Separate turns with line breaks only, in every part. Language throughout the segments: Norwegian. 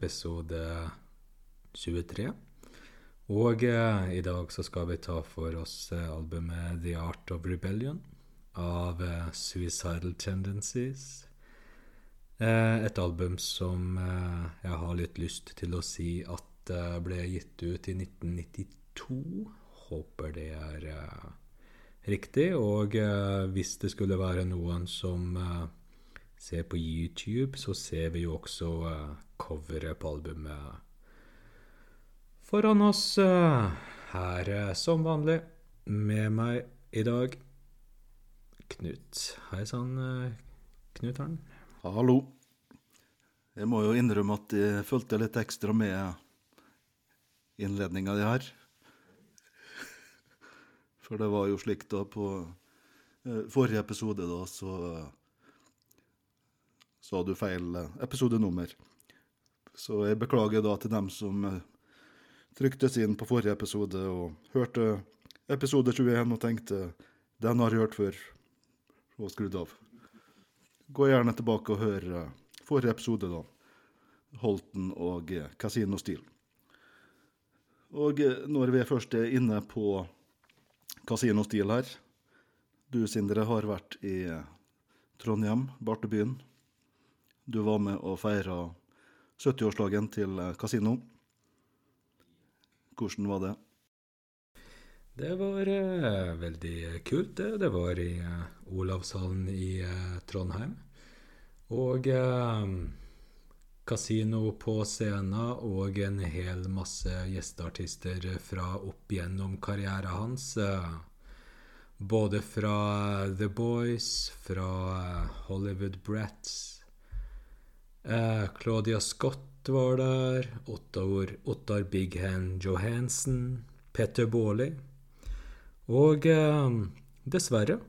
episode 23. Og eh, i dag så skal vi ta for oss eh, albumet The Art of Rebellion av eh, Suicidal Tendencies. Eh, et album som eh, jeg har litt lyst til å si at eh, ble gitt ut i 1992. Håper det er riktig. Og hvis det skulle være noen som ser på YouTube, så ser vi jo også coveret på albumet foran oss. Uh, her uh, som vanlig med meg i dag Knut. Hei sann, uh, Knut Arn.
Hallo. Jeg må jo innrømme at jeg fulgte litt ekstra med innledninga di her. For det var jo slik da på forrige episode, da, så sa du feil eh, episodenummer. Så jeg beklager da til dem som tryktes inn på forrige episode og hørte episode 21 og tenkte den har jeg hørt før, og skrudd av. Gå gjerne tilbake og hør eh, forrige episode, da. Holten og Casino Steel. Og når vi først er inne på Casino Steel her Du, Sindre, har vært i Trondheim, Bartebyen, du var med og feira 70-årsdagen til kasino. Hvordan var det?
Det var uh, veldig kult, det. Det var i uh, Olavshallen i uh, Trondheim. Og kasino på scenen og en hel masse gjesteartister fra opp gjennom karrieren hans. både fra The Boys, fra Hollywood Brats Eh, Claudia Scott var der. Ottar, Ottar Big Hand Johansen. Petter Baarli. Og eh, dessverre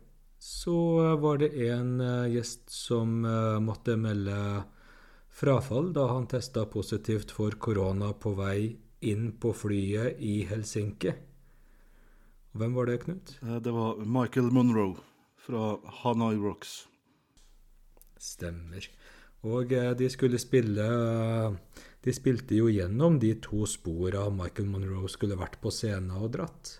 så var det en eh, gjest som eh, måtte melde frafall da han testa positivt for korona på vei inn på flyet i Helsinki. Hvem var det, Knut?
Eh, det var Michael Monroe fra Hanai Rocks.
Stemmer. Og eh, de skulle spille De spilte jo gjennom de to spora Michael Monroe skulle vært på scenen og dratt.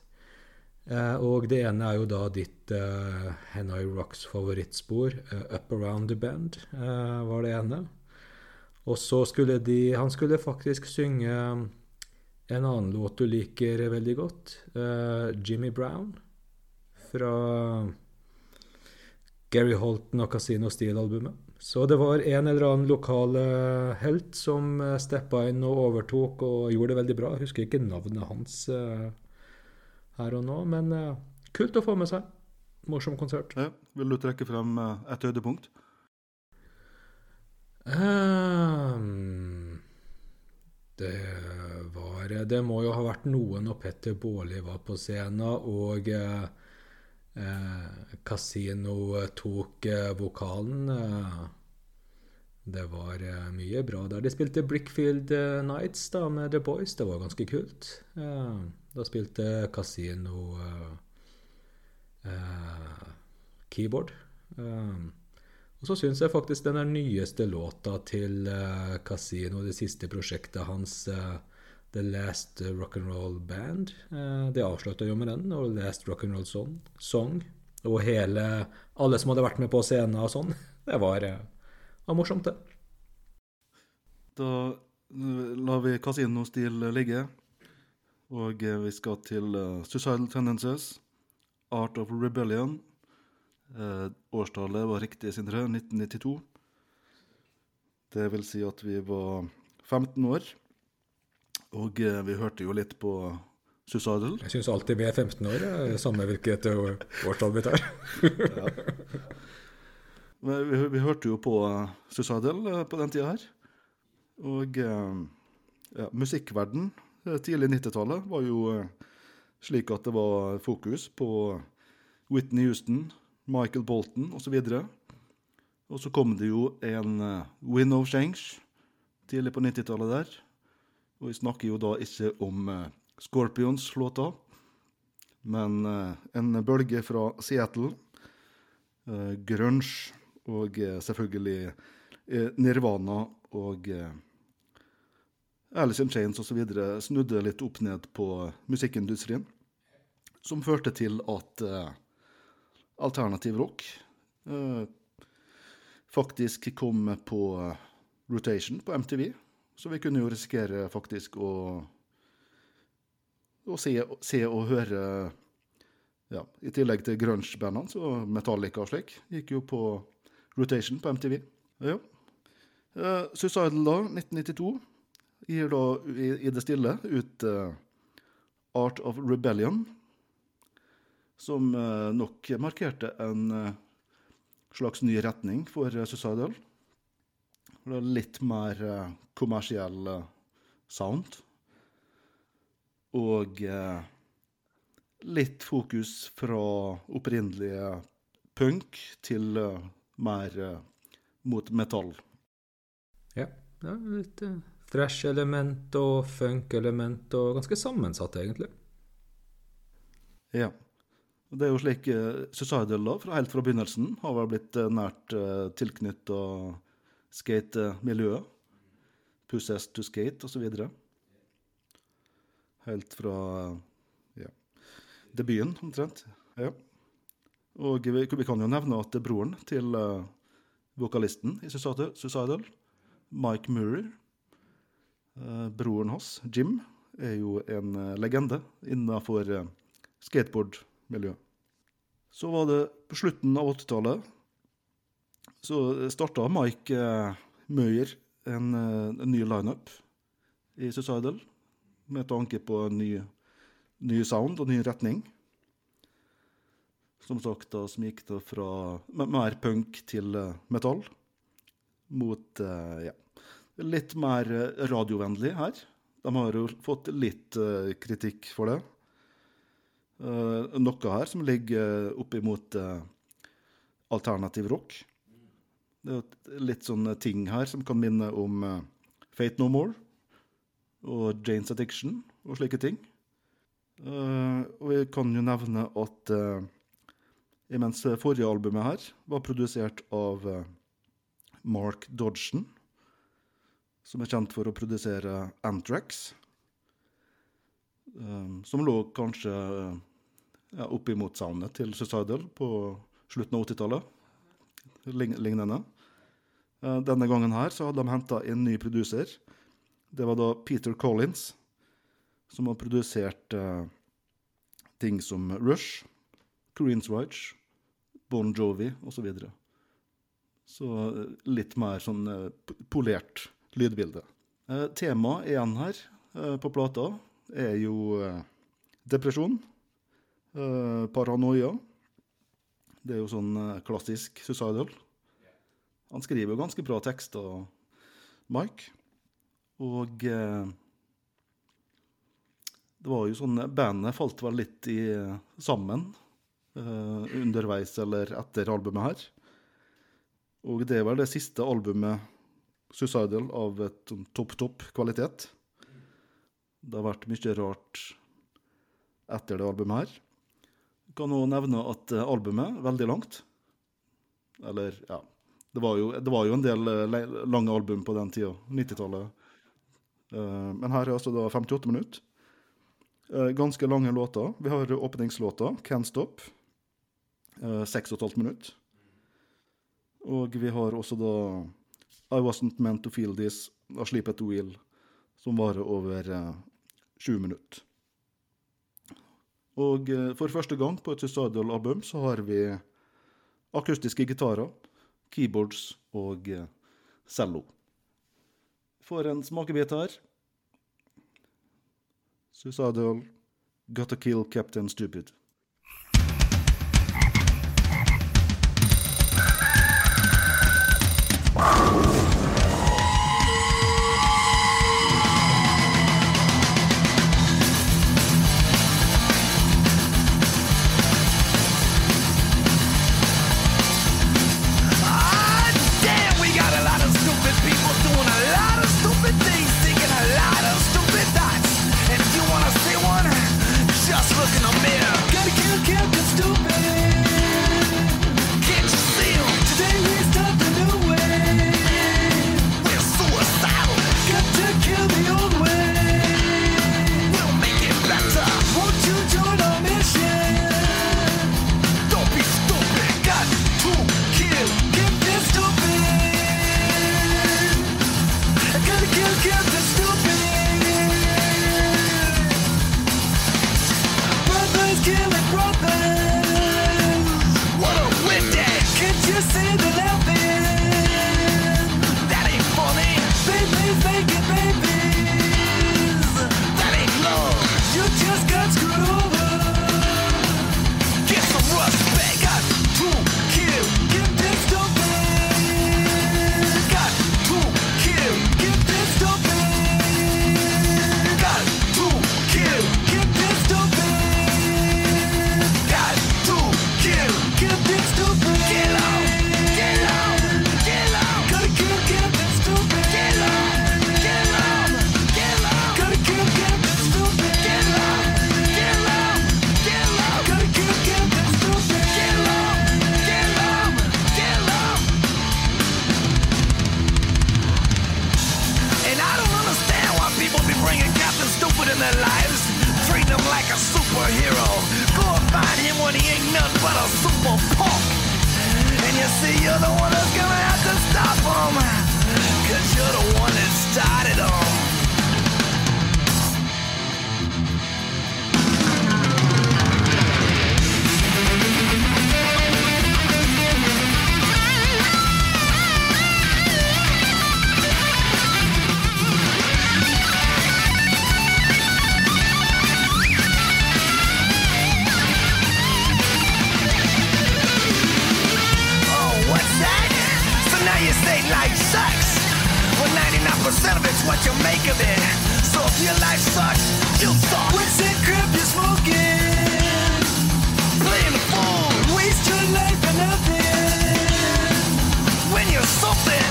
Eh, og det ene er jo da ditt uh, Henai Rocks favorittspor, uh, 'Up Around the Bend', uh, var det ene. Og så skulle de Han skulle faktisk synge en annen låt du liker veldig godt, uh, 'Jimmy Brown', fra Gary Holton og Casino Steel-albumet. Så det var en eller annen lokal uh, helt som eh, steppa inn og overtok og gjorde det veldig bra. Jeg husker ikke navnet hans uh, her og nå, men kult å få med seg. Morsom konsert.
Ja. Vil du trekke frem et høydepunkt?
Um, det var Det må jo ha vært noe når Petter Baarli var på scenen, og Eh, Casino tok eh, vokalen. Eh, det var eh, mye bra der. De spilte Brickfield eh, Nights da, med The Boys. Det var ganske kult. Eh, da spilte Casino keyboard. og så syns jeg faktisk den nyeste låta til Casino, det siste prosjektet hans, The Last Rock'n'Roll Band. Eh, det avslutta jo med den, og Last Rock'n'Roll song, song. Og hele Alle som hadde vært med på scenen og sånn. Det var, eh, var morsomt, det.
Da lar vi Casino-stil ligge, og eh, vi skal til Suicidal Tendencies, Art of Rebellion. Eh, årstallet var riktig, Sindre. 1992. Det vil si at vi var 15 år. Og eh, vi hørte jo litt på Susadel.
Jeg syns alltid vi er 15 år, samme hvilket årstall vi tar. ja.
vi, vi, hørte jo på eh, Susadel eh, på den tida her. Og ja, musikkverden tidlig 90-tallet var jo slik at det var fokus på Whitney Houston, Michael Bolton osv. Og så kom det jo en Win of Change tidlig på 90-tallet der. Og vi snakker jo da ikke om uh, Scorpions-låta, men uh, en bølge fra Seattle. Uh, grunge og selvfølgelig Nirvana og eh, Alice in Chains osv. snudde litt opp ned på musikkindustrien. Som førte til at eh, alternativ rock eh, faktisk kom på rotation på MTV. Så vi kunne jo risikere faktisk å, å se, se, og høre ja, I tillegg til grunge-bandene, så Metallica og slik, gikk jo på rotation på MTV. Ja. Uh, Suicidal da, 1992, gir da i, i det stille ut uh, Art of Rebellion, som uh, nok markerte en slags ny retning for Suicidal. Litt mer kommersiell sound. Og litt fokus fra opprinnelige punk til mer mot metall.
Ja. ja litt uh, thrash-element og funk-element, og ganske sammensatt, egentlig.
Ja. Det er jo slik uh, da, fra, helt fra begynnelsen, har vel blitt uh, nært uh, tilknytta skate-miljøet. Pusses to skate, osv. Helt fra ja, debuten, omtrent. Ja. Og vi, vi, kan jo nevne at broren til uh, vokalisten i Suicidal, Mike Murray. Uh, broren hans, Jim, er jo en uh, legende innenfor uh, skateboardmiljøet. Så var det på slutten av 80-tallet så starta Mike uh, Møyer en, en, ny lineup i Suicidal med tanke på en ny, ny sound og ny retning. Som sagt, da, som gikk da fra mer punk til metall mot uh, ja, litt mer eh, radiovennlig her. De har jo fått litt uh, kritikk for det. Uh, noe her som ligger uh, alternativ rock. Det er litt sånne ting her som kan minne om uh, Fate No More og Janes Addiction og slike ting. og vi kan jo nevne at imens forrige albumet her var produsert av Mark Dodgson, som er kjent for å produsere Antrax. Um, som lå kanskje ja, oppimot soundet til Suicidal på slutten av 80-tallet. Lignende. Uh, denne gangen her så hadde de henta en ny produser. Det var da Peter Collins, som har produsert uh, ting som Rush, Queenswatch, Bon Jovi osv. Så, videre. så uh, litt mer sånn polert lydbilde. Eh, Temaet igjen her eh, på plata er jo eh, depresjon, eh, paranoia. Det er jo sånn eh, klassisk suicidal. Han skriver jo ganske bra tekster, Mike. Og eh, det var jo sånn Bandet falt vel litt i, sammen underveis eller etter albumet her. Og det er vel det siste albumet Suicidal av et sånn topp, topp kvalitet. Det har vært mye rart etter det albumet her. Jeg kan òg nevne at eh, albumet er veldig langt. Eller, ja Det var jo, det var jo en del uh, lange album på den tida, 90-tallet. Uh, men her er altså da 58 minutter. Ganske lange låter. Vi har åpningslåta, 'Can't Stop', 6,5 minutter. Og vi har også da i Wasn't Meant To Feel This av The Wheel, som varer over eh, sju minutter. Og eh, for første gang på et Suicidal-album så har vi akustiske gitarer, keyboards og eh, cello. For en smakebit her. Suicidal, Gotta Kill Captain Stupid.
Life sucks. Well, 99% of it's what you make of it. So if your life sucks, you suck. What's that crap you're smoking? Playing the fool. Waste your life for nothing. When you're something,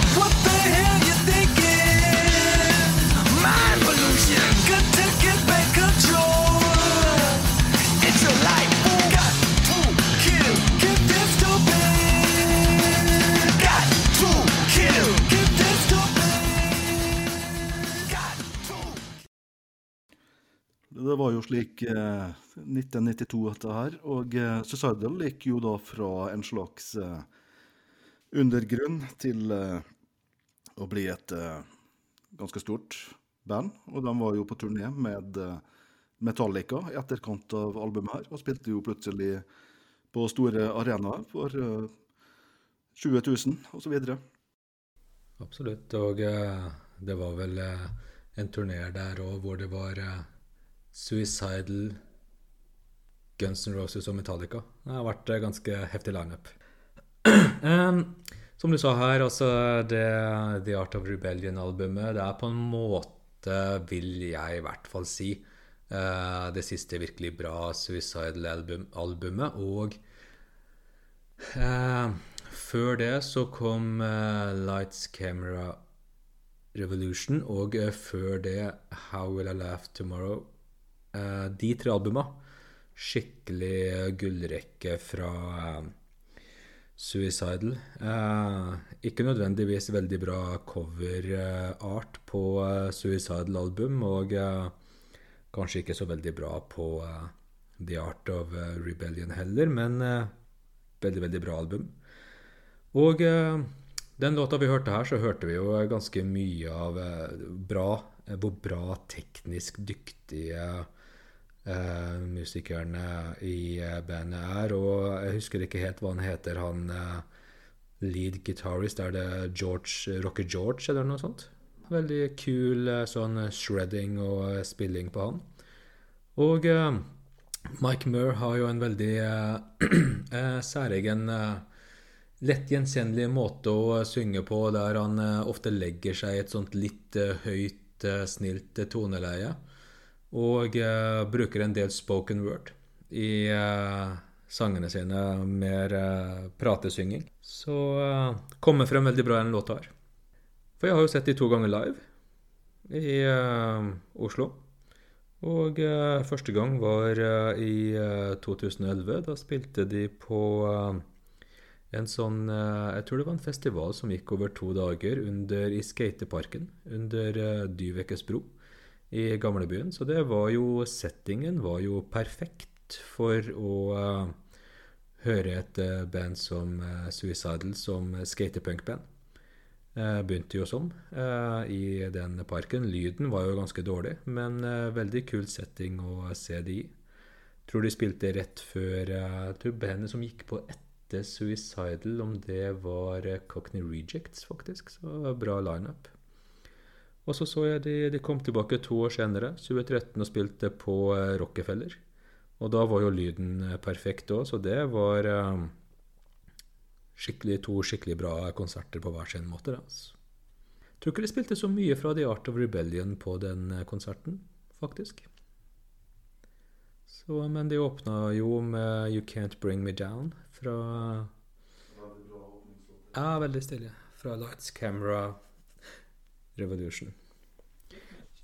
slik eh, 1992 dette her, og eh, Suicidal gikk jo da fra en slags eh, undergrunn til eh, å bli et eh, ganske stort band. Og de var jo på turné med eh, Metallica i etterkant av albumet her, og spilte jo plutselig på store arenaer for eh, 20 000 osv.
Absolutt. Og det var vel en turné der òg hvor det var Suicidal, Guns N' Roses og Metallica. Det har vært eh, ganske heftig lineup. um, som du sa her, altså det The Art of Rebellion-albumet, det er på en måte, vil jeg i hvert fall si, uh, det siste virkelig bra Suicidal-albumet. Og uh, før det så kom uh, Lights Camera Revolution, og før det How Will I Laugh Tomorrow. Eh, de tre albuma. Skikkelig gullrekke fra eh, Suicidal. Eh, ikke nødvendigvis veldig bra coverart på Suicidal-album, og kanskje ikke så veldig bra på The Art of Rebellion heller, men veldig, veldig bra album. Og den låta vi hørte her, så hørte vi jo ganske mye av bra, hvor bra teknisk dyktige eh, musikerne i eh, bandet er. Og jeg husker ikke helt hva han heter, han eh, lead guitarist. Er det George, Rocker George eller noe sånt? Veldig kul sånn shredding og spilling på han. Og Mike Murr har jo en veldig særegen lett gjenkjennelig måte å synge på, der han ofte legger seg i et sånt litt høyt, snilt toneleie. Og uh, bruker en del spoken word i uh, sangene sine, mer eh, pratesynging. Så kommer frem veldig bra i den låta her. For jeg har jo sett de to ganger live i Oslo. Og første gang var i eh, 2011. Da spilte de på en sånn Jeg tror det var en festival som gikk over to dager under, i skateparken under Dyvekes bro i gamlebyen. Så det var jo Settingen var jo perfekt for å uh, høre et uh, band som uh, Suicidal som skatepunkband. Uh, begynte jo som i den parken. Lyden var jo ganske dårlig, men veldig kul setting å se de i. Tror de spilte rett før Jeg tror bandet som gikk på etter Suicidal, om det var Cockney Rejects, faktisk. Så bra lineup. Og så så jeg de, de kom tilbake to år senere, 2013, og spilte på eh, Rockefeller. Og da var jo lyden eh, perfekt òg, så det var eh, skikkelig, to skikkelig bra konserter på hver sin måte. Altså. Tror ikke de spilte så mye fra The Art of Rebellion på den konserten, faktisk. Så, men de åpna jo med You Can't Bring Me Down fra Ja, veldig stille. Fra Lights Camera Revolution.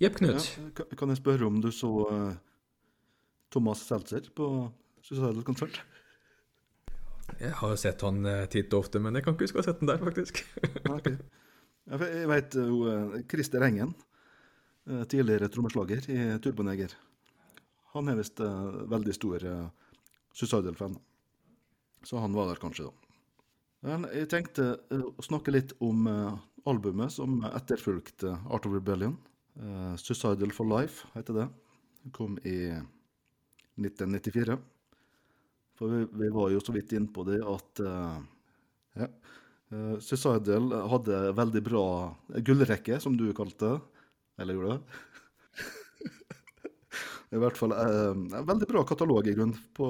Jepp, Knut.
Ja, kan jeg spørre om du så uh, Thomas Seltzer på Suicidal-konsert?
Jeg har jo sett han eh, titt og ofte, men jeg kan ikke huske å ha sett han der, faktisk.
Ja, ok. Ja, for Jeg vet jo eh, Christer Engen, uh, tidligere trommeslager i Turboneger. Han er visst eh, veldig stor uh, Suicidal-fan. Så han var der kanskje, da. Men jeg tenkte eh, å snakke litt om eh, albumet som etterfulgte Art of Rebellion. Eh, 'Suicidal for Life' heter det. Det kom i 1994. For vi, vi var jo så vidt inn på det at uh, ja, uh, Suicidal hadde veldig bra gullrekke, som du kalte det. Eller gjorde det? I hvert fall eh, en veldig bra katalog i grunn på,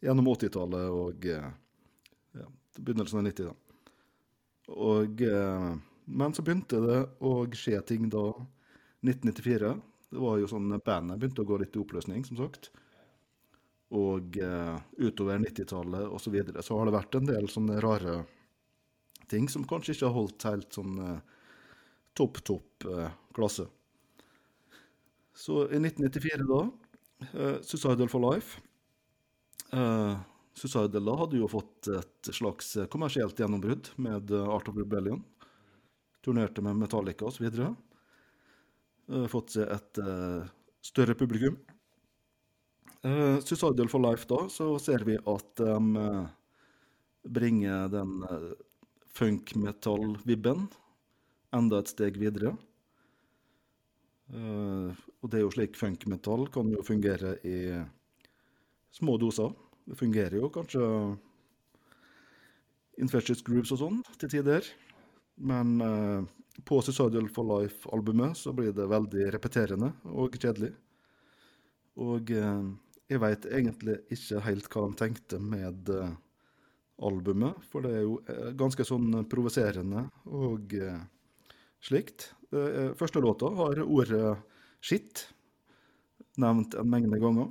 gjennom 80-tallet og ja, begynnelsen av 90-tallet. Og, men så begynte det å skje ting da 1994. Det var jo sånn bandet begynte å gå litt i oppløsning, som sagt. Og eh, utover 90-tallet og så videre så har det vært en del sånne rare ting som kanskje ikke har holdt helt sånn eh, topp, topp eh, klasse. Så i 1994 da, Suicidal for Life Suicidal da hadde jo fått et slags kommersielt gjennombrudd med Art of Rebellion. Turnerte med Metallica osv. Uh, fått seg et eh, større publikum. Uh, Suicidal for Life, da, så ser vi at de um, bringer den uh, funk-metall-vibben enda et steg videre. Uh, og det er jo slik funk-metall kan jo fungere i små doser. Det fungerer jo kanskje Infectious Grooves og sånn til tider. Men eh, på Suicidal for Life-albumet så blir det veldig repeterende og kjedelig. Og eh, jeg veit egentlig ikke helt hva de tenkte med eh, albumet, for det er jo eh, ganske sånn provoserende og eh, slikt. Er- første låta har ordet 'shit' nevnt en mengde ganger,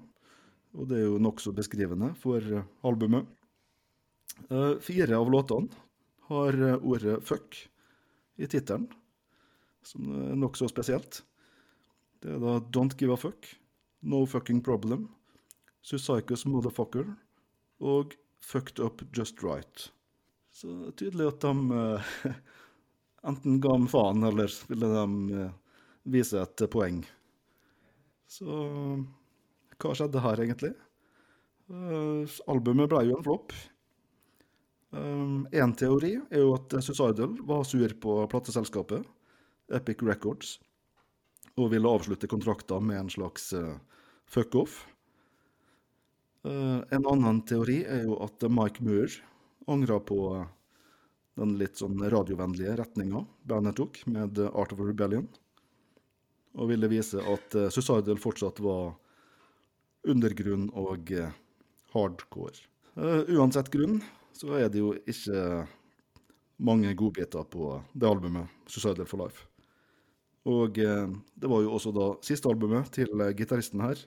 og det er jo nokså beskrivende for eh, albumet. Eh, Fire av låtene har eh, ordet 'fuck' i tittelen, som er nokså spesielt. Det er da 'Don't Give a Fuck', 'No Fucking Problem', Suzycus Motherfucker' og 'Fucked Up Just Right'. Så det er tydelig at de eh, enten ga dem faen, eller ville de eh, vise et poeng. Så hva skjedde her, egentlig? Eh, albumet ble jo en flopp. Én teori er jo at Suicidal var sur på plateselskapet, Epic Records, og ville avslutte kontrakten med en slags uh, fuck-off. Uh, en annen teori er jo at Mike Moore angra på den litt sånn radiovennlige retninga bandet tok med Art of Rebellion, og ville vise at uh, Suicidal fortsatt var undergrunn og eh, hardcore. Eh, uansett grunn så er det jo ikke mange godbiter på det albumet, Suicidal for Life. Og eh, det var jo også da siste albumet til eh, gitaristen her,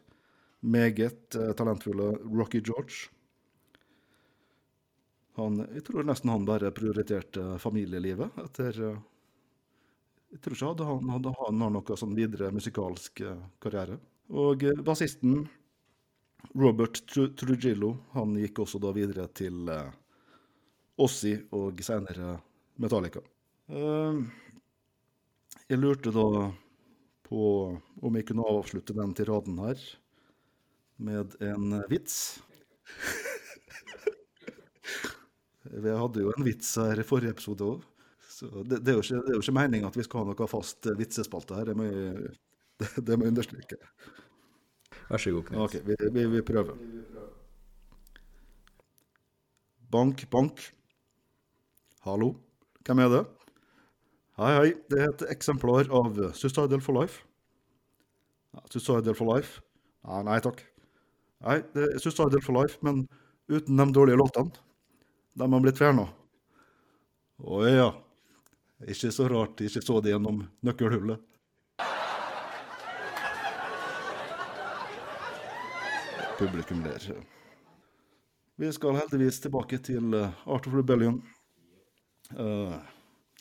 meget eh, talentfulle Rocky George. Han, jeg tror nesten han bare prioriterte familielivet etter Jeg tror ikke han hadde han har noe sånn videre musikalsk karriere. Og bassisten Robert Tru- Trujillo han gikk også da videre til Ossi og senere Metallica. Eh, jeg lurte da på om jeg kunne avslutte den tiraden her med en vits. Vi hadde jo en vits her i forrige episode òg. Så det, det, er jo ikke, det er jo ikke meninga at vi skal ha noe fast vitsespalte her. Det må jeg, det, det må jeg understreke.
Vær så god, Knut.
OK, vi, vi, vi prøver. Bank, bank. Hallo, hvem er det? Hei, hei, det er et eksemplar av Suicidal for Life. Suicidal for Life? Ja, nei takk. Nei, det er Suicidal for Life, men uten de dårlige låtene. De har blitt fjerna. Å ja. Ikke så rart de ikke så det gjennom nøkkelhullet. Publikum ler. Vi skal heldigvis tilbake til Art of Rebellion. Eh,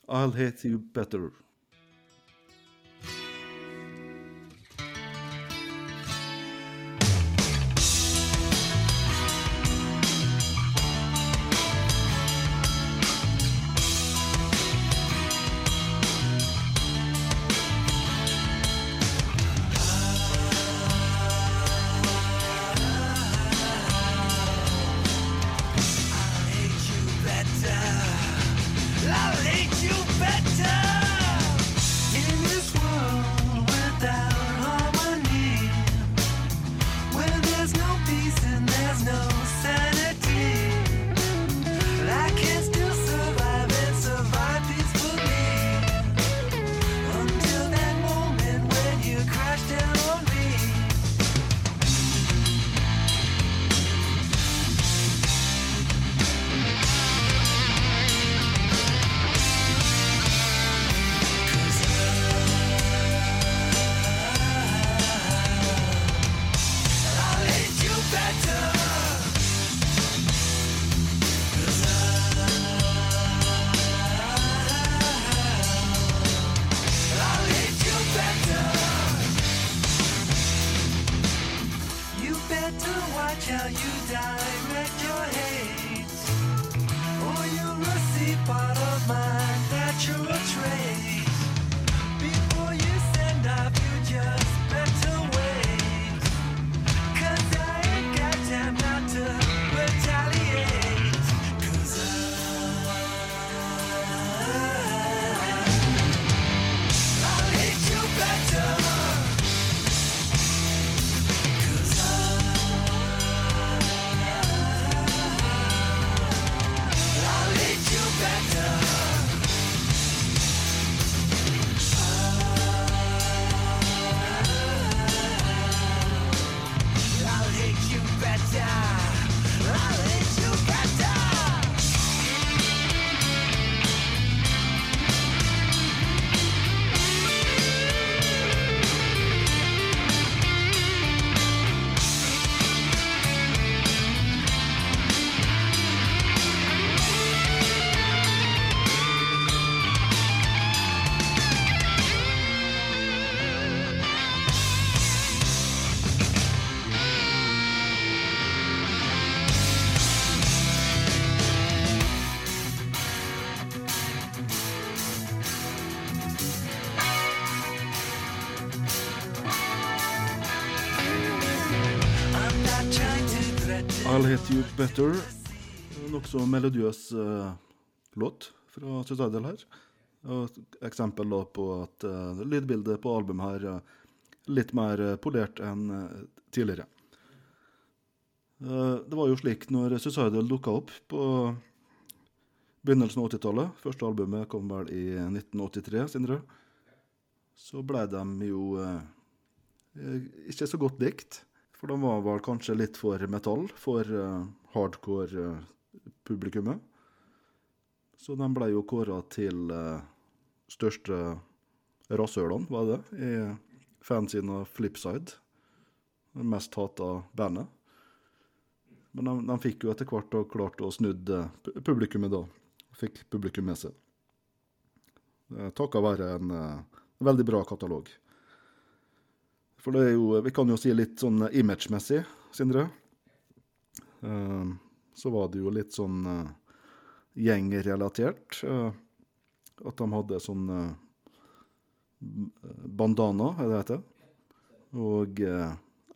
I'll hate you better.
hate you better. Better.
Nokså melodiøs eh, låt fra Suicidal her. Og eksempel da på at eh, lydbildet på albumet her er litt mer eh, polert enn eh, tidligere. Eh, det var jo slik når Suicidal dukka opp på begynnelsen av 80-tallet, første albumet kom vel i 1983, Sindre, så ble de jo eh, eh, ikke så godt likt. For de var vel kanskje litt for metall for eh, hardcore eh. Så de ble jo kåra til uh, største rasshølene, var det, i fansiden av Flipside. Det mest hata bandet. Men de, de fikk jo etter hvert klart å snudd eh, publikummet da. Fikk publikum med seg. Takka være en eh, veldig bra katalog. For det er jo, vi kan jo si litt sånn image-messig, Sindre. Eh, så var det jo litt sånn uh, gjengrelatert. eh, at de hadde sånn eh, bandana, er det det heter. Og eh,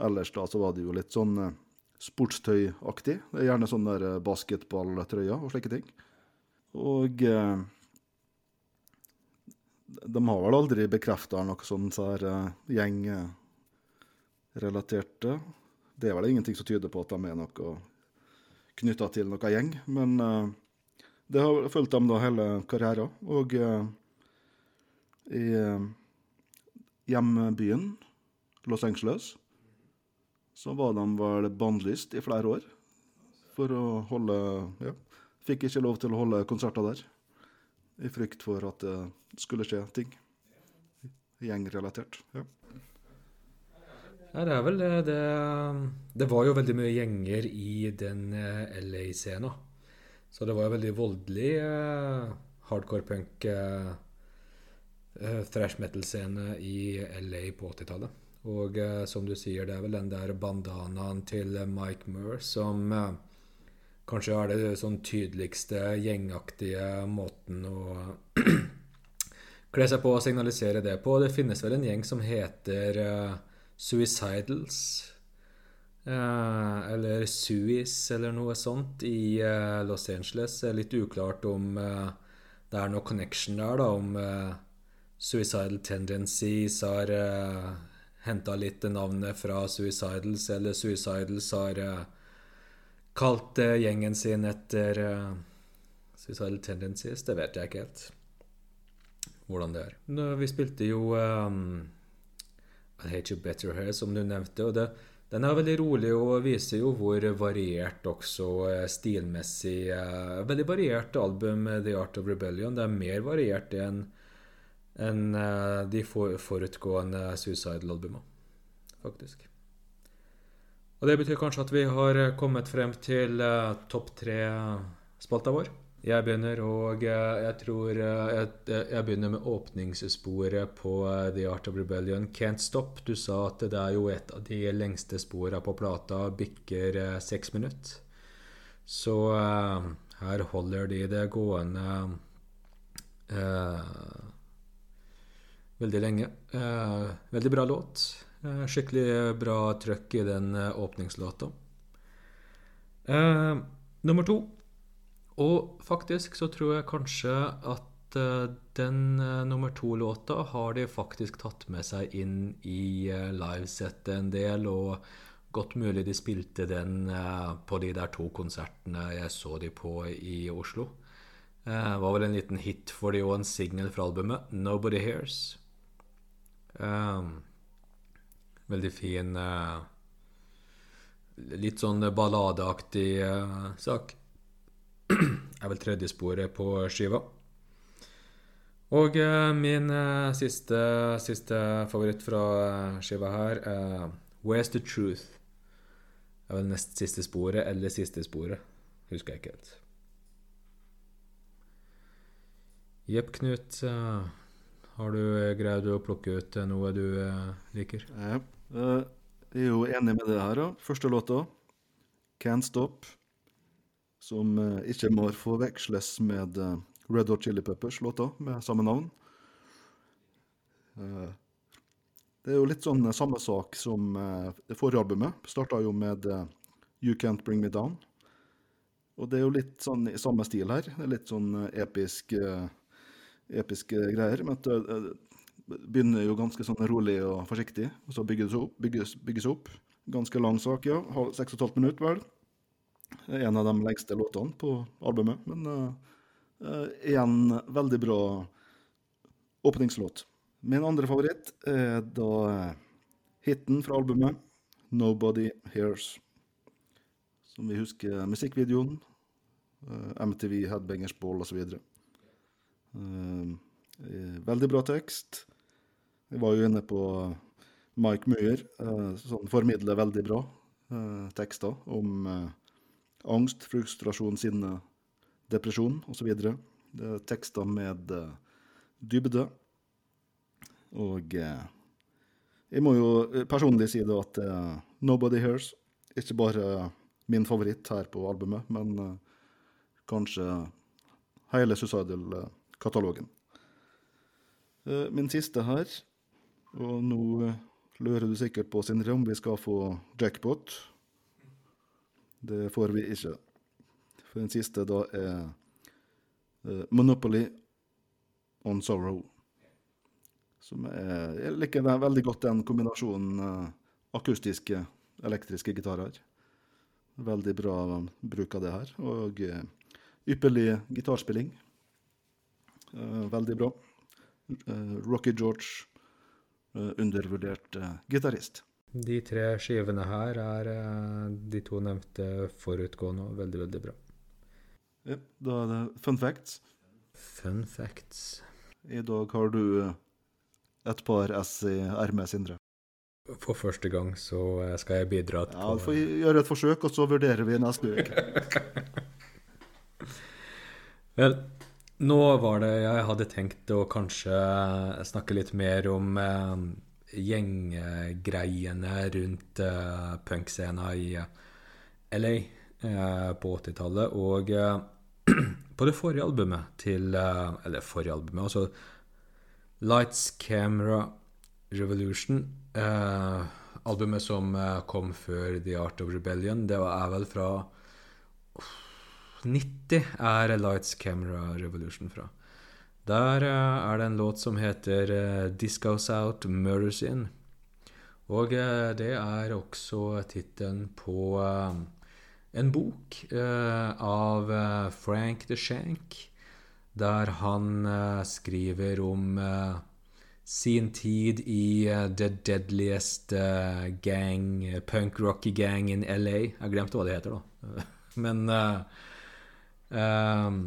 ellers da så var det jo litt sånn eh, sportstøyaktig. Det er gjerne sånne der eh, basketballtrøyer og slike ting. Og eh, de har vel aldri bekrefta noe sånn så her gjengrelaterte. Det er vel ingenting som tyder på at de er noe knytta til noen gjeng, men uh, det har fulgt dem da hele karrieren. Og uh, i eh, hjembyen Los Angeles så var de vel bannlyst i flere år for å holde Ja, fikk ikke lov til å holde konserter der. I frykt for at det skulle skje ting. Gjengrelatert.
Ja. Det er vel det, det Det var jo veldig mye gjenger i den eh, LA-scenen. Så det var jo veldig voldelig eh, hardcore punk eh, eh, thrash metal-scene i LA på 80-tallet. Og eh, som du sier, det er vel den der bandanaen til Mike Murr som eh, kanskje er det sånn tydeligste gjengaktige måten å kle seg på og signalisere det på. Det finnes vel en gjeng som heter Suicidals. Eh, eller Suis, eller noe sånt, i eh, Los Angeles. Det er litt uklart om eh, det er noe connection der, da, om eh, Suicidal Tendencies har uh, henta litt navnet fra Suicidals, eller Suicidals har eh, kalt eh, gjengen sin etter eh, Suicidal Tendencies. Det vet jeg ikke helt hvordan det er. Vi spilte jo um, I Hate You Better Here, som du nevnte. og det, Den er veldig rolig og viser jo hvor variert også eh, stilmessig eh, Veldig variert album, eh, The Art of Rebellion. Det er mer variert enn en de for, forutgående Suicidal-albumene, faktisk. Og det betyr kanskje at vi har kommet frem til topp tre-spalta vår. Jeg begynner, og eh, jeg tror eh, jeg, jeg begynner med åpningssporet på eh, The Art of Rebellion, Can't Stop. Du sa at det er jo et av de lengste sporene på plata, bikker eh, seks minutter. Så uh, her holder de det gående uh, veldig lenge. Uh, veldig bra låt. Eh, skikkelig bra trøkk i den eh, åpningslåta. Eh, nummer to. Og faktisk så tror jeg kanskje at eh, den eh, nummer to-låta har de faktisk tatt med seg inn i eh, livesettet en del, og godt mulig de spilte den på de der to konsertene jeg så de på i Oslo. Det var vel en liten hit for de og en singel fra albumet, 'Nobody Hears'. Um, veldig fin uh, Litt sånn balladeaktig uh, sak. er vel tredje sporet på skiva. Og eh, min eh, siste, siste favoritt fra eh, skiva her er Where's the Truth? Det er vel nest siste sporet, eller siste sporet. Husker jeg ikke helt. Jepp, Knut. har du greid å plukke ut noe du liker?
Ja. Jeg er jo enig med det her. da. Første låta, 'Can't Stop', som eh, ikke må forveksles med eh, Red Hot Chili Peppers-låta med samme navn. Eh, Det er jo litt sånn samme sak som det forrige albumet. Starta jo med 'You Can't Bring Me Down'. Og det er jo litt sånn i samme stil her. Det er litt sånn episk, episke greier. Men det begynner jo ganske sånn rolig og forsiktig, og så bygges opp. Bygges, bygges opp. Ganske lang sak, ja. Seks og et halvt minutt, vel. En av de lengste låtene på albumet. Men uh, eh, igjen veldig bra åpningslåt. Min andre favoritt er da eh, hiten fra albumet, 'Nobody Hears'. Som vi husker musikkvideoen, Uh, MTV, Headbangers Ball osv. Uh, veldig bra tekst. Jeg var jo inne på Mike Muir, uh, som formidler veldig bra eh, tekster om eh, angst, frustrasjon, sinne, depresjon osv. Det er tekster med eh, dybde. Og eh, jeg må jo eh, personlig si da at 'Nobody Hears' ikke bare min favoritt her på albumet, men kanskje hele Suicidal-katalogen. Min siste her, og nå lurer du sikkert på, Sindre, om vi skal få jackpot. Det får vi ikke. For den siste da er uh, Monopoly on Sorrow. Som er, jeg liker den, veldig godt den kombinasjonen uh, akustiske, elektriske gitarer. Veldig bra bruk av det her. Og uh, ypperlig gitarspilling. Veldig bra. Rocky George, undervurdert gitarist.
De tre skivene her er eh, de to nevnte forutgående og veldig, veldig bra.
Yep, da er det fun facts.
Fun facts.
I dag har du eh, et par S i ermet, Sindre.
For første gang så eh, skal jeg bidra til
Ja, Du får gjøre et forsøk, og så vurderer vi neste uke.
Vel, nå var det jeg hadde tenkt å kanskje snakke litt mer om eh, gjenggreiene rundt uh, punkscena i eh, LA uh, på 80-tallet. Og uh, på det forrige albumet til uh, Eller forrige albumet, altså Lights Camera Revolution. Eh, albumet som eh, kom før The Art of Rebellion. Det var, er vel fra 90 er Lights Camera Revolution fra. Der eh, er det en låt som heter Disco's 'This Out, Murders In'. Og eh, det er også tittelen på eh, en bok eh, av eh, Frank the Shank, der han eh, skriver om eh, sin tid i eh, The Deadliest eh, Gang, eh, punk-rocky gang in LA. Jeg glemte hva det heter, da. Men eh, ehm,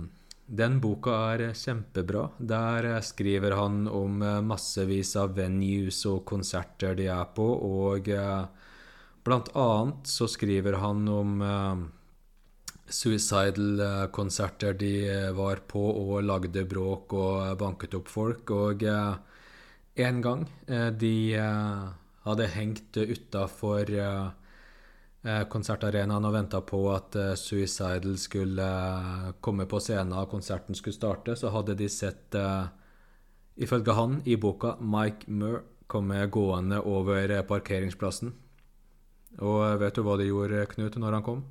den boka er kjempebra. Der eh, skriver han om eh, massevis av venues og konserter de er på, og eh, blant annet så skriver han om eh, suicidal-konserter de eh, var på og lagde bråk og banket opp folk. Og eh, en gang eh, de eh, hadde hengt utafor eh, eh, konsertarenaen og venta på at eh, Suicidal skulle eh, komme på scenen og konserten skulle starte, så hadde de sett, eh, ifølge han i boka, Mike Murr komme gående over eh, parkeringsplassen. Og eh, vet du hva de gjorde, Knut, når han kom?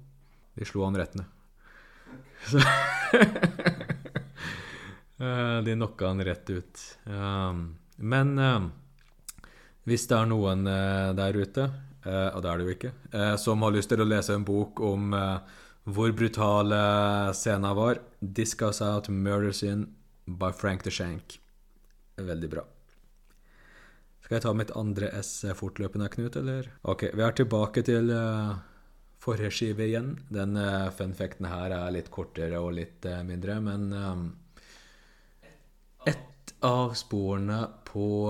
De slo han rett ned. Så Eh, De knocka han rett ut. Men eh, hvis det er noen eh, der ute, eh, og det er det jo ikke, eh, som har lyst til å lese en bok om eh, hvor brutale scenen var, 'Discuss Out Murder Scene' by Frank the Shank. Veldig bra. Skal jeg ta mitt andre S fortløpende, Knut, eller? Ok, vi er tilbake til forrige skive igjen. Den uh, funfacten her er litt kortere og litt mindre, men um, et av sporene på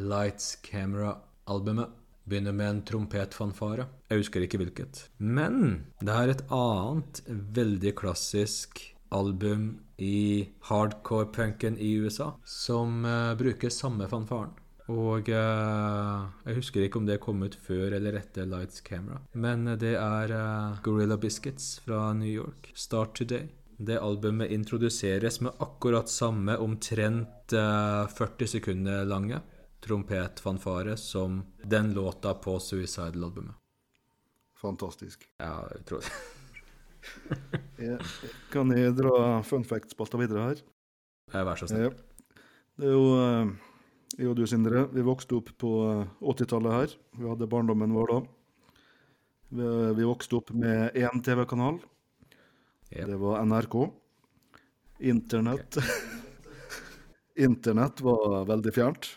Lights Camera-albumet begynner med en trompetfanfare. Jeg husker ikke hvilket. Men det er et annet veldig klassisk album i hardcore-punken i USA som uh, bruker samme fanfaren. Og uh, jeg husker ikke om det kom ut før eller etter Lights Camera. Men det er uh, Gorilla Biscuits fra New York. Start Today. Det albumet introduseres med akkurat samme omtrent eh, 40 sekunder lange trompetfanfare som den låta på Suicidal-albumet.
Fantastisk.
Ja, jeg tror det.
Jeg, kan jeg dra fun fact-spalta videre her?
Eh, Vær så snill.
Ja. Det er jo eh, jeg og du, Sindre, vi vokste opp på eh, 80-tallet her. Vi hadde barndommen vår da. Vi, vokste opp med én TV-kanal.
Yep.
Det var NRK. Internett Internett var veldig fjernt.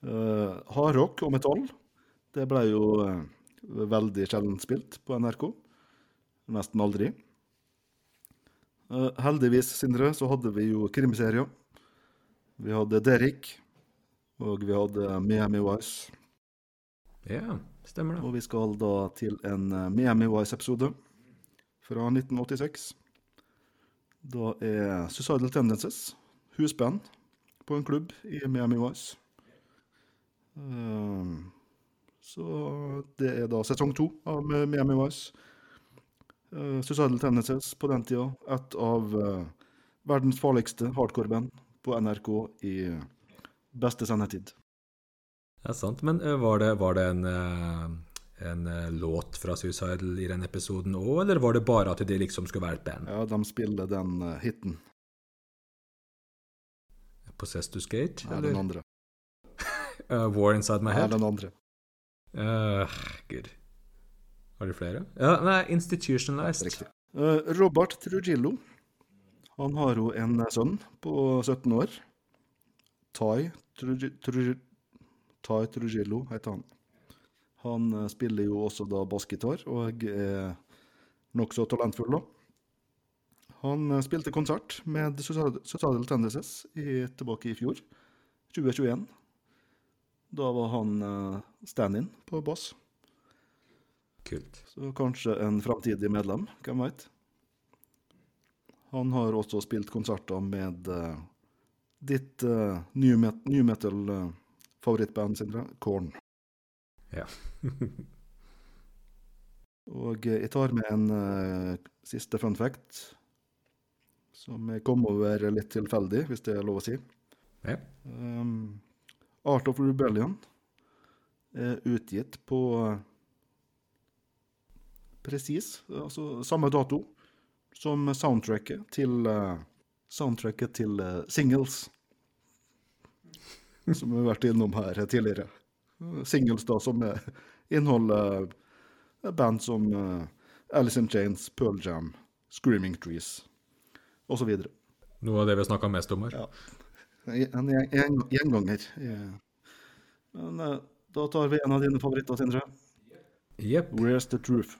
Uh, Hardrock og metall, det ble jo uh, veldig sjelden spilt på NRK. Nesten aldri. Uh, heldigvis, Sindre, så hadde vi jo krimserier. Vi hadde Derrick, og vi hadde Miami Vice.
Ja, stemmer det.
Og vi skal da til en eh, Miami Vice-episode fra 1986. Da er Suicidal Tendences husband på en klubb i Miami Vice. Eh, Så det er da sesong to av Miami Vice. Uh, Suicidal Tendencies på den tida. Et av eh, verdens farligste hardcore-band på NRK i beste sendetid.
Det er sant, men eh, var det, var det en, eh, en eh, låt fra Suicidal i den episoden òg, eller var det bare at de liksom skulle være et band?
Ja, de spiller den eh, hiten.
Possessed to Skate?
Ja,
eller?
den andre.
Eh, War Inside My
Ja,
Eller
den andre.
Uh, Gud. Har du flere? Ja, nei, Institutionalized.
Riktig. Uh, Robert Trujillo. Han har jo en sønn på 17 år. Tai Trujillo heter han. Han spiller jo også da bassgitar og er nokså talentfull, da. Han spilte konsert med Suicidal Tendencies i, tilbake i fjor, 2021. Da var han eh, stand-in på bass.
Kult.
Så kanskje en framtidig medlem, hvem veit. Han har også spilt konserter med uh, ditt uh, new, met new metal-favorittband, Sindre, Korn.
Ja.
Og jeg tar med en siste fun fact, som jeg kom over litt tilfeldig, hvis det er lov å si.
Ja.
Um, Art of Rebellion utgitt på eh, presis, altså samme dato som soundtracket til eh, soundtracket til eh, Singles. Som vi har vært innom her tidligere.
singles da, som er- inneholder eh, band som Alice in Chains, Pearl Jam, Screaming Trees osv.
Noe av det vi har snakka mest om her.
Ja. En gjeng- gjeng- gjenganger. Men eh, da tar vi en av dine favoritter, Sindre.
Yep.
Where's the truth?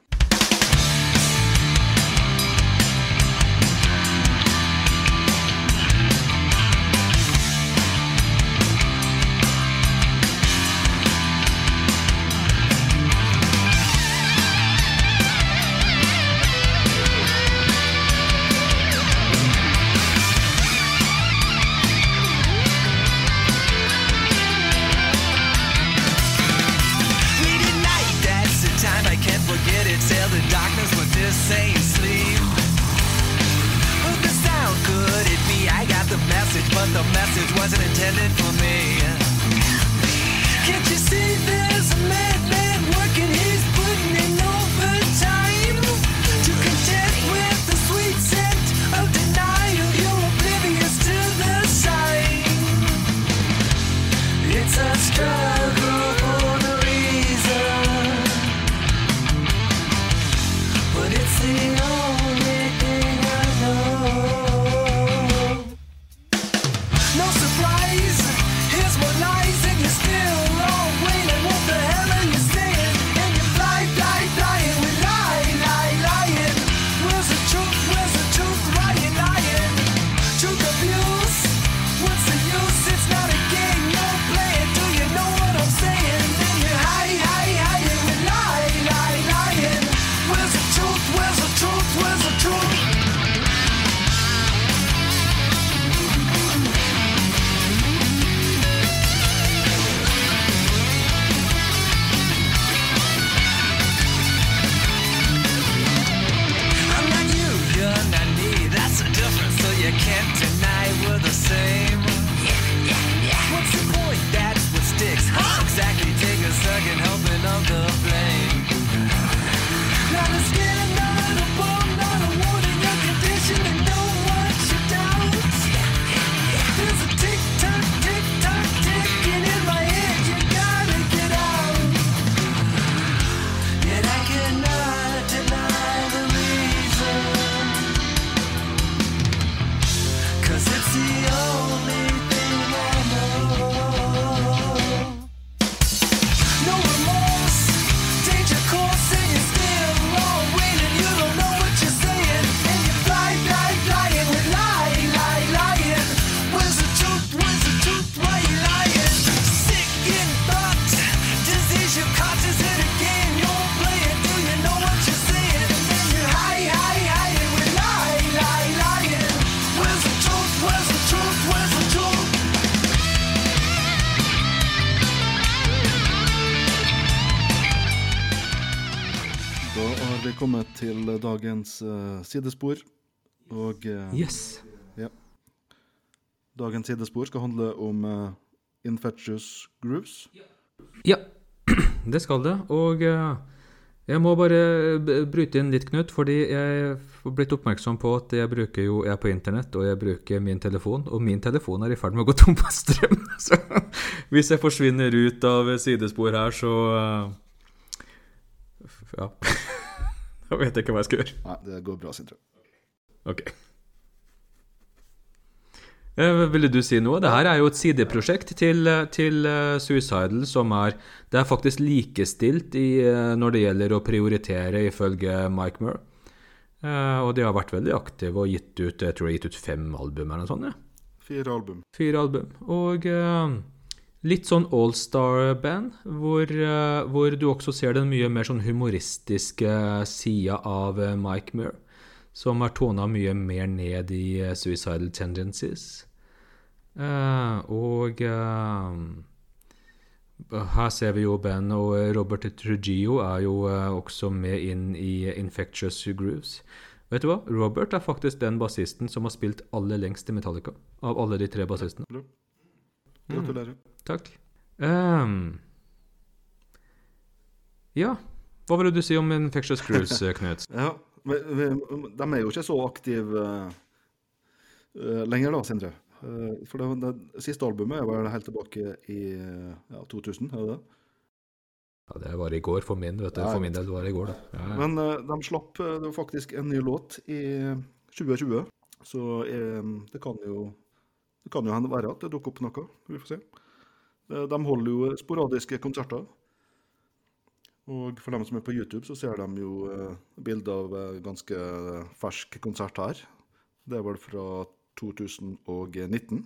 Kommet til dagens uh, sidespor. Og uh,
Yes.
dagens sidespor skal handle om uh, Infectious Grooves.
Ja, det skal det. Og jeg må bare bryte inn litt, Knut, fordi jeg har blitt oppmerksom på at jeg bruker jo, jeg er på internett, og jeg bruker min telefon, og min telefon er i ferd med å gå tom for strøm. Så hvis jeg forsvinner ut av sidespor her, så Ja. Da vet jeg ikke hva jeg skal gjøre.
Nei, det går bra, Sindre.
Ok. Eh, Ville du si noe? Det her er jo et sideprosjekt til, eh, til eh, Suicidal som er Det er faktisk likestilt i, når det gjelder å prioritere, ifølge Mike Murr. Eh, og de har vært veldig aktive og gitt ut jeg tror de har gitt ut fem album eller noe sånt. Ja.
Fire album.
Fire album. Og litt sånn allstar-band, hvor, eh, hvor du også ser den mye mer sånn humoristiske sida av eh, Mike Muir, som er tona mye mer ned i eh, Suicidal Tendencies. Eh, og eh, her ser vi jo band, og Robert Trujillo er jo eh, også med inn i Infectious Grooves. Vet du hva? Robert er faktisk den bassisten som har spilt aller lengst i Metallica. Av alle de tre bassistene.
Gratulerer.
Takk. Um, ja, hva ville du si om Infectious eh, Knut?
Ja, men, vi- de er jo ikke så aktive uh, lenger da, Sindre. Uh, for det, det siste albumet var helt tilbake i ja, 2000, er det det?
Ja, det var i går for min, vet du. For min del var det i går, da. Ja, ja.
Men uh, de slapp det var faktisk en ny låt i 2020, så eh, det kan jo det kan jo hende være at det dukker opp noe. Vi får se. Eh, De holder jo sporadiske konserter. Og for dem som er på YouTube, så ser de jo eh, bilder av eh, ganske fersk konsert her. Det er vel fra 2019.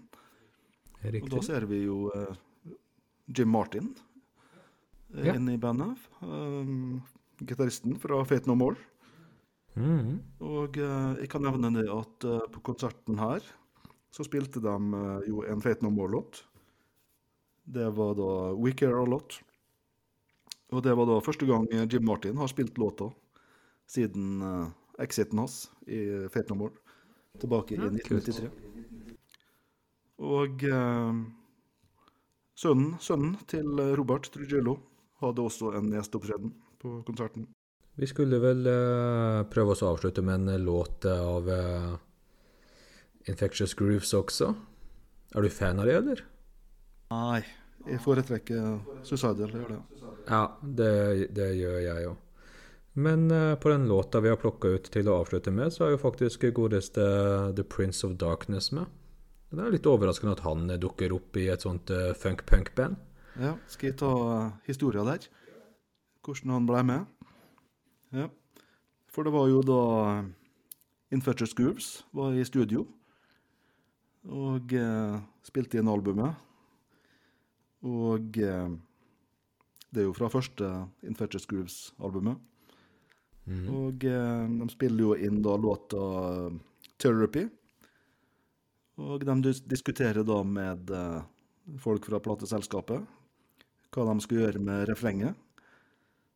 Og da ser vi jo Jim Martin
Ja.
inne i bandet. Um, Gitaristen fra Fate No More.
Mm.
Og jeg kan nevne det at på konserten her så spilte de jo en Fate No More-låt. Det var da We Care A Lot. Og det var da første gang Jim Martin har spilt låta siden uh, exiten hans i Fate No More, tilbake i
Ja, i
1993. Og uh, sønnen, sønnen til Robert Trujillo hadde også en gjesteopptreden på konserten.
Vi skulle vel uh, prøve oss å avslutte med en låt av Infectious Grooves også. Er du fan av det, eller?
Nei, jeg foretrekker Suicidal. Jeg gjør det.
Ja, det, det gjør jeg jo. Men eh, på den låta vi har plukka ut til å avslutte med, så er jo faktisk godeste The Prince of Darkness med. Det er litt overraskende at han dukker opp i et sånt eh, funk-punk-band.
Ja, skal jeg ta uh, historia der? Hvordan han ble med? Ja. For det var jo da Infectious Grooves var i studio og uh, spilte inn albumet. Og uh, det er jo fra første Infectious Grooves-albumet.
Mm.
Og eh, de spiller jo inn da låta Therapy. Og de diskuterer da med eh, folk fra plateselskapet hva de skal gjøre med refrenget.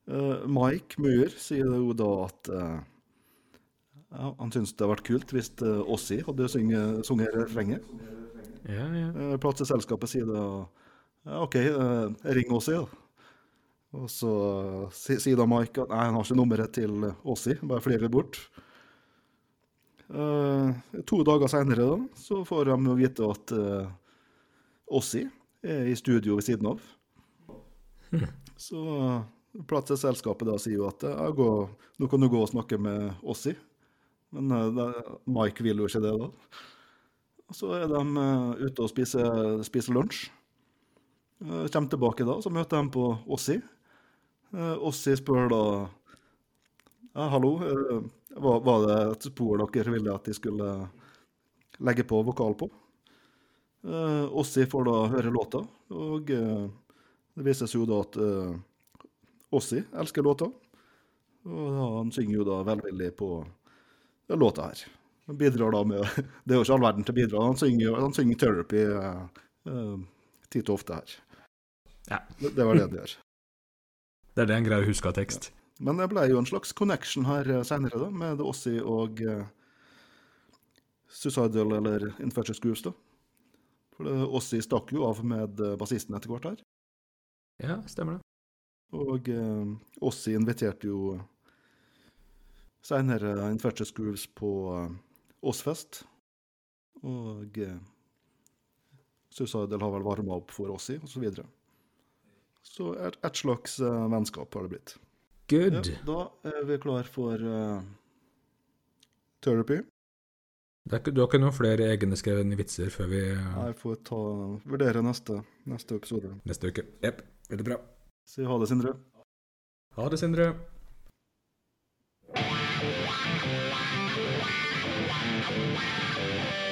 Eh, Mike Muir sier jo da at eh, ja, han syns det hadde vært kult hvis uh, Ossi hadde sunget refrenget.
Ja, ja.
Eh, plateselskapet sier da ja, OK, eh, ring Ossi, da. Og så eh, sier da Mike at nei, han har ikke nummeret til Ossi, bare flyr litt bort. Uh, to dager seinere da, så får de vite at uh, er i studio ved siden av. Så uh, selskapet da sier jo at ja, gå, nå kan du gå og snakke med Ossi. Men uh, da- Mike vil jo ikke det, da. Og Så er de eh, ute og spiser, spiser lunsj. Uh, kommer tilbake da, så møter de på Ossi. Uh, Ossi spør da ja, hallo, eh, var, var det et spor dere ville at de skulle legge på vokal på? Ossi får da høre låta, og eh, det vises jo da at Ossi elsker låta. Og han synger jo da velvillig på låta her. Han bidrar da med Det er jo ikke all verden til å bidra. Han synger, han synger 'Therapy' eh, eh, titt og ofte her.
Ja.
Det, det var det det gjør.
Det er det en greier å huske av tekst.
Men det ble jo en slags connection her seinere, senere, da, med Ossi og uh, Suicidal eller Infectious Grooves, da. For det, Ossi stakk jo av med eh, bassisten etter hvert her.
Ja, stemmer det.
Og uh, Ossi inviterte jo senere Infectious Grooves på uh, Åsfest. Og uh, Suicidal har vel varma opp for Ossi, og så videre. Så et, et slags uh, vennskap har det blitt.
Good.
Ja, da er vi klar for uh, Therapy.
Det er du har ikke noen flere egenskrevne vitser før vi Nei,
Jeg får ta, vurdere neste, neste episode.
neste uke. Jepp. Veldig bra.
Si ha det, Sindre.
Ha det, Sindre.
Outside, I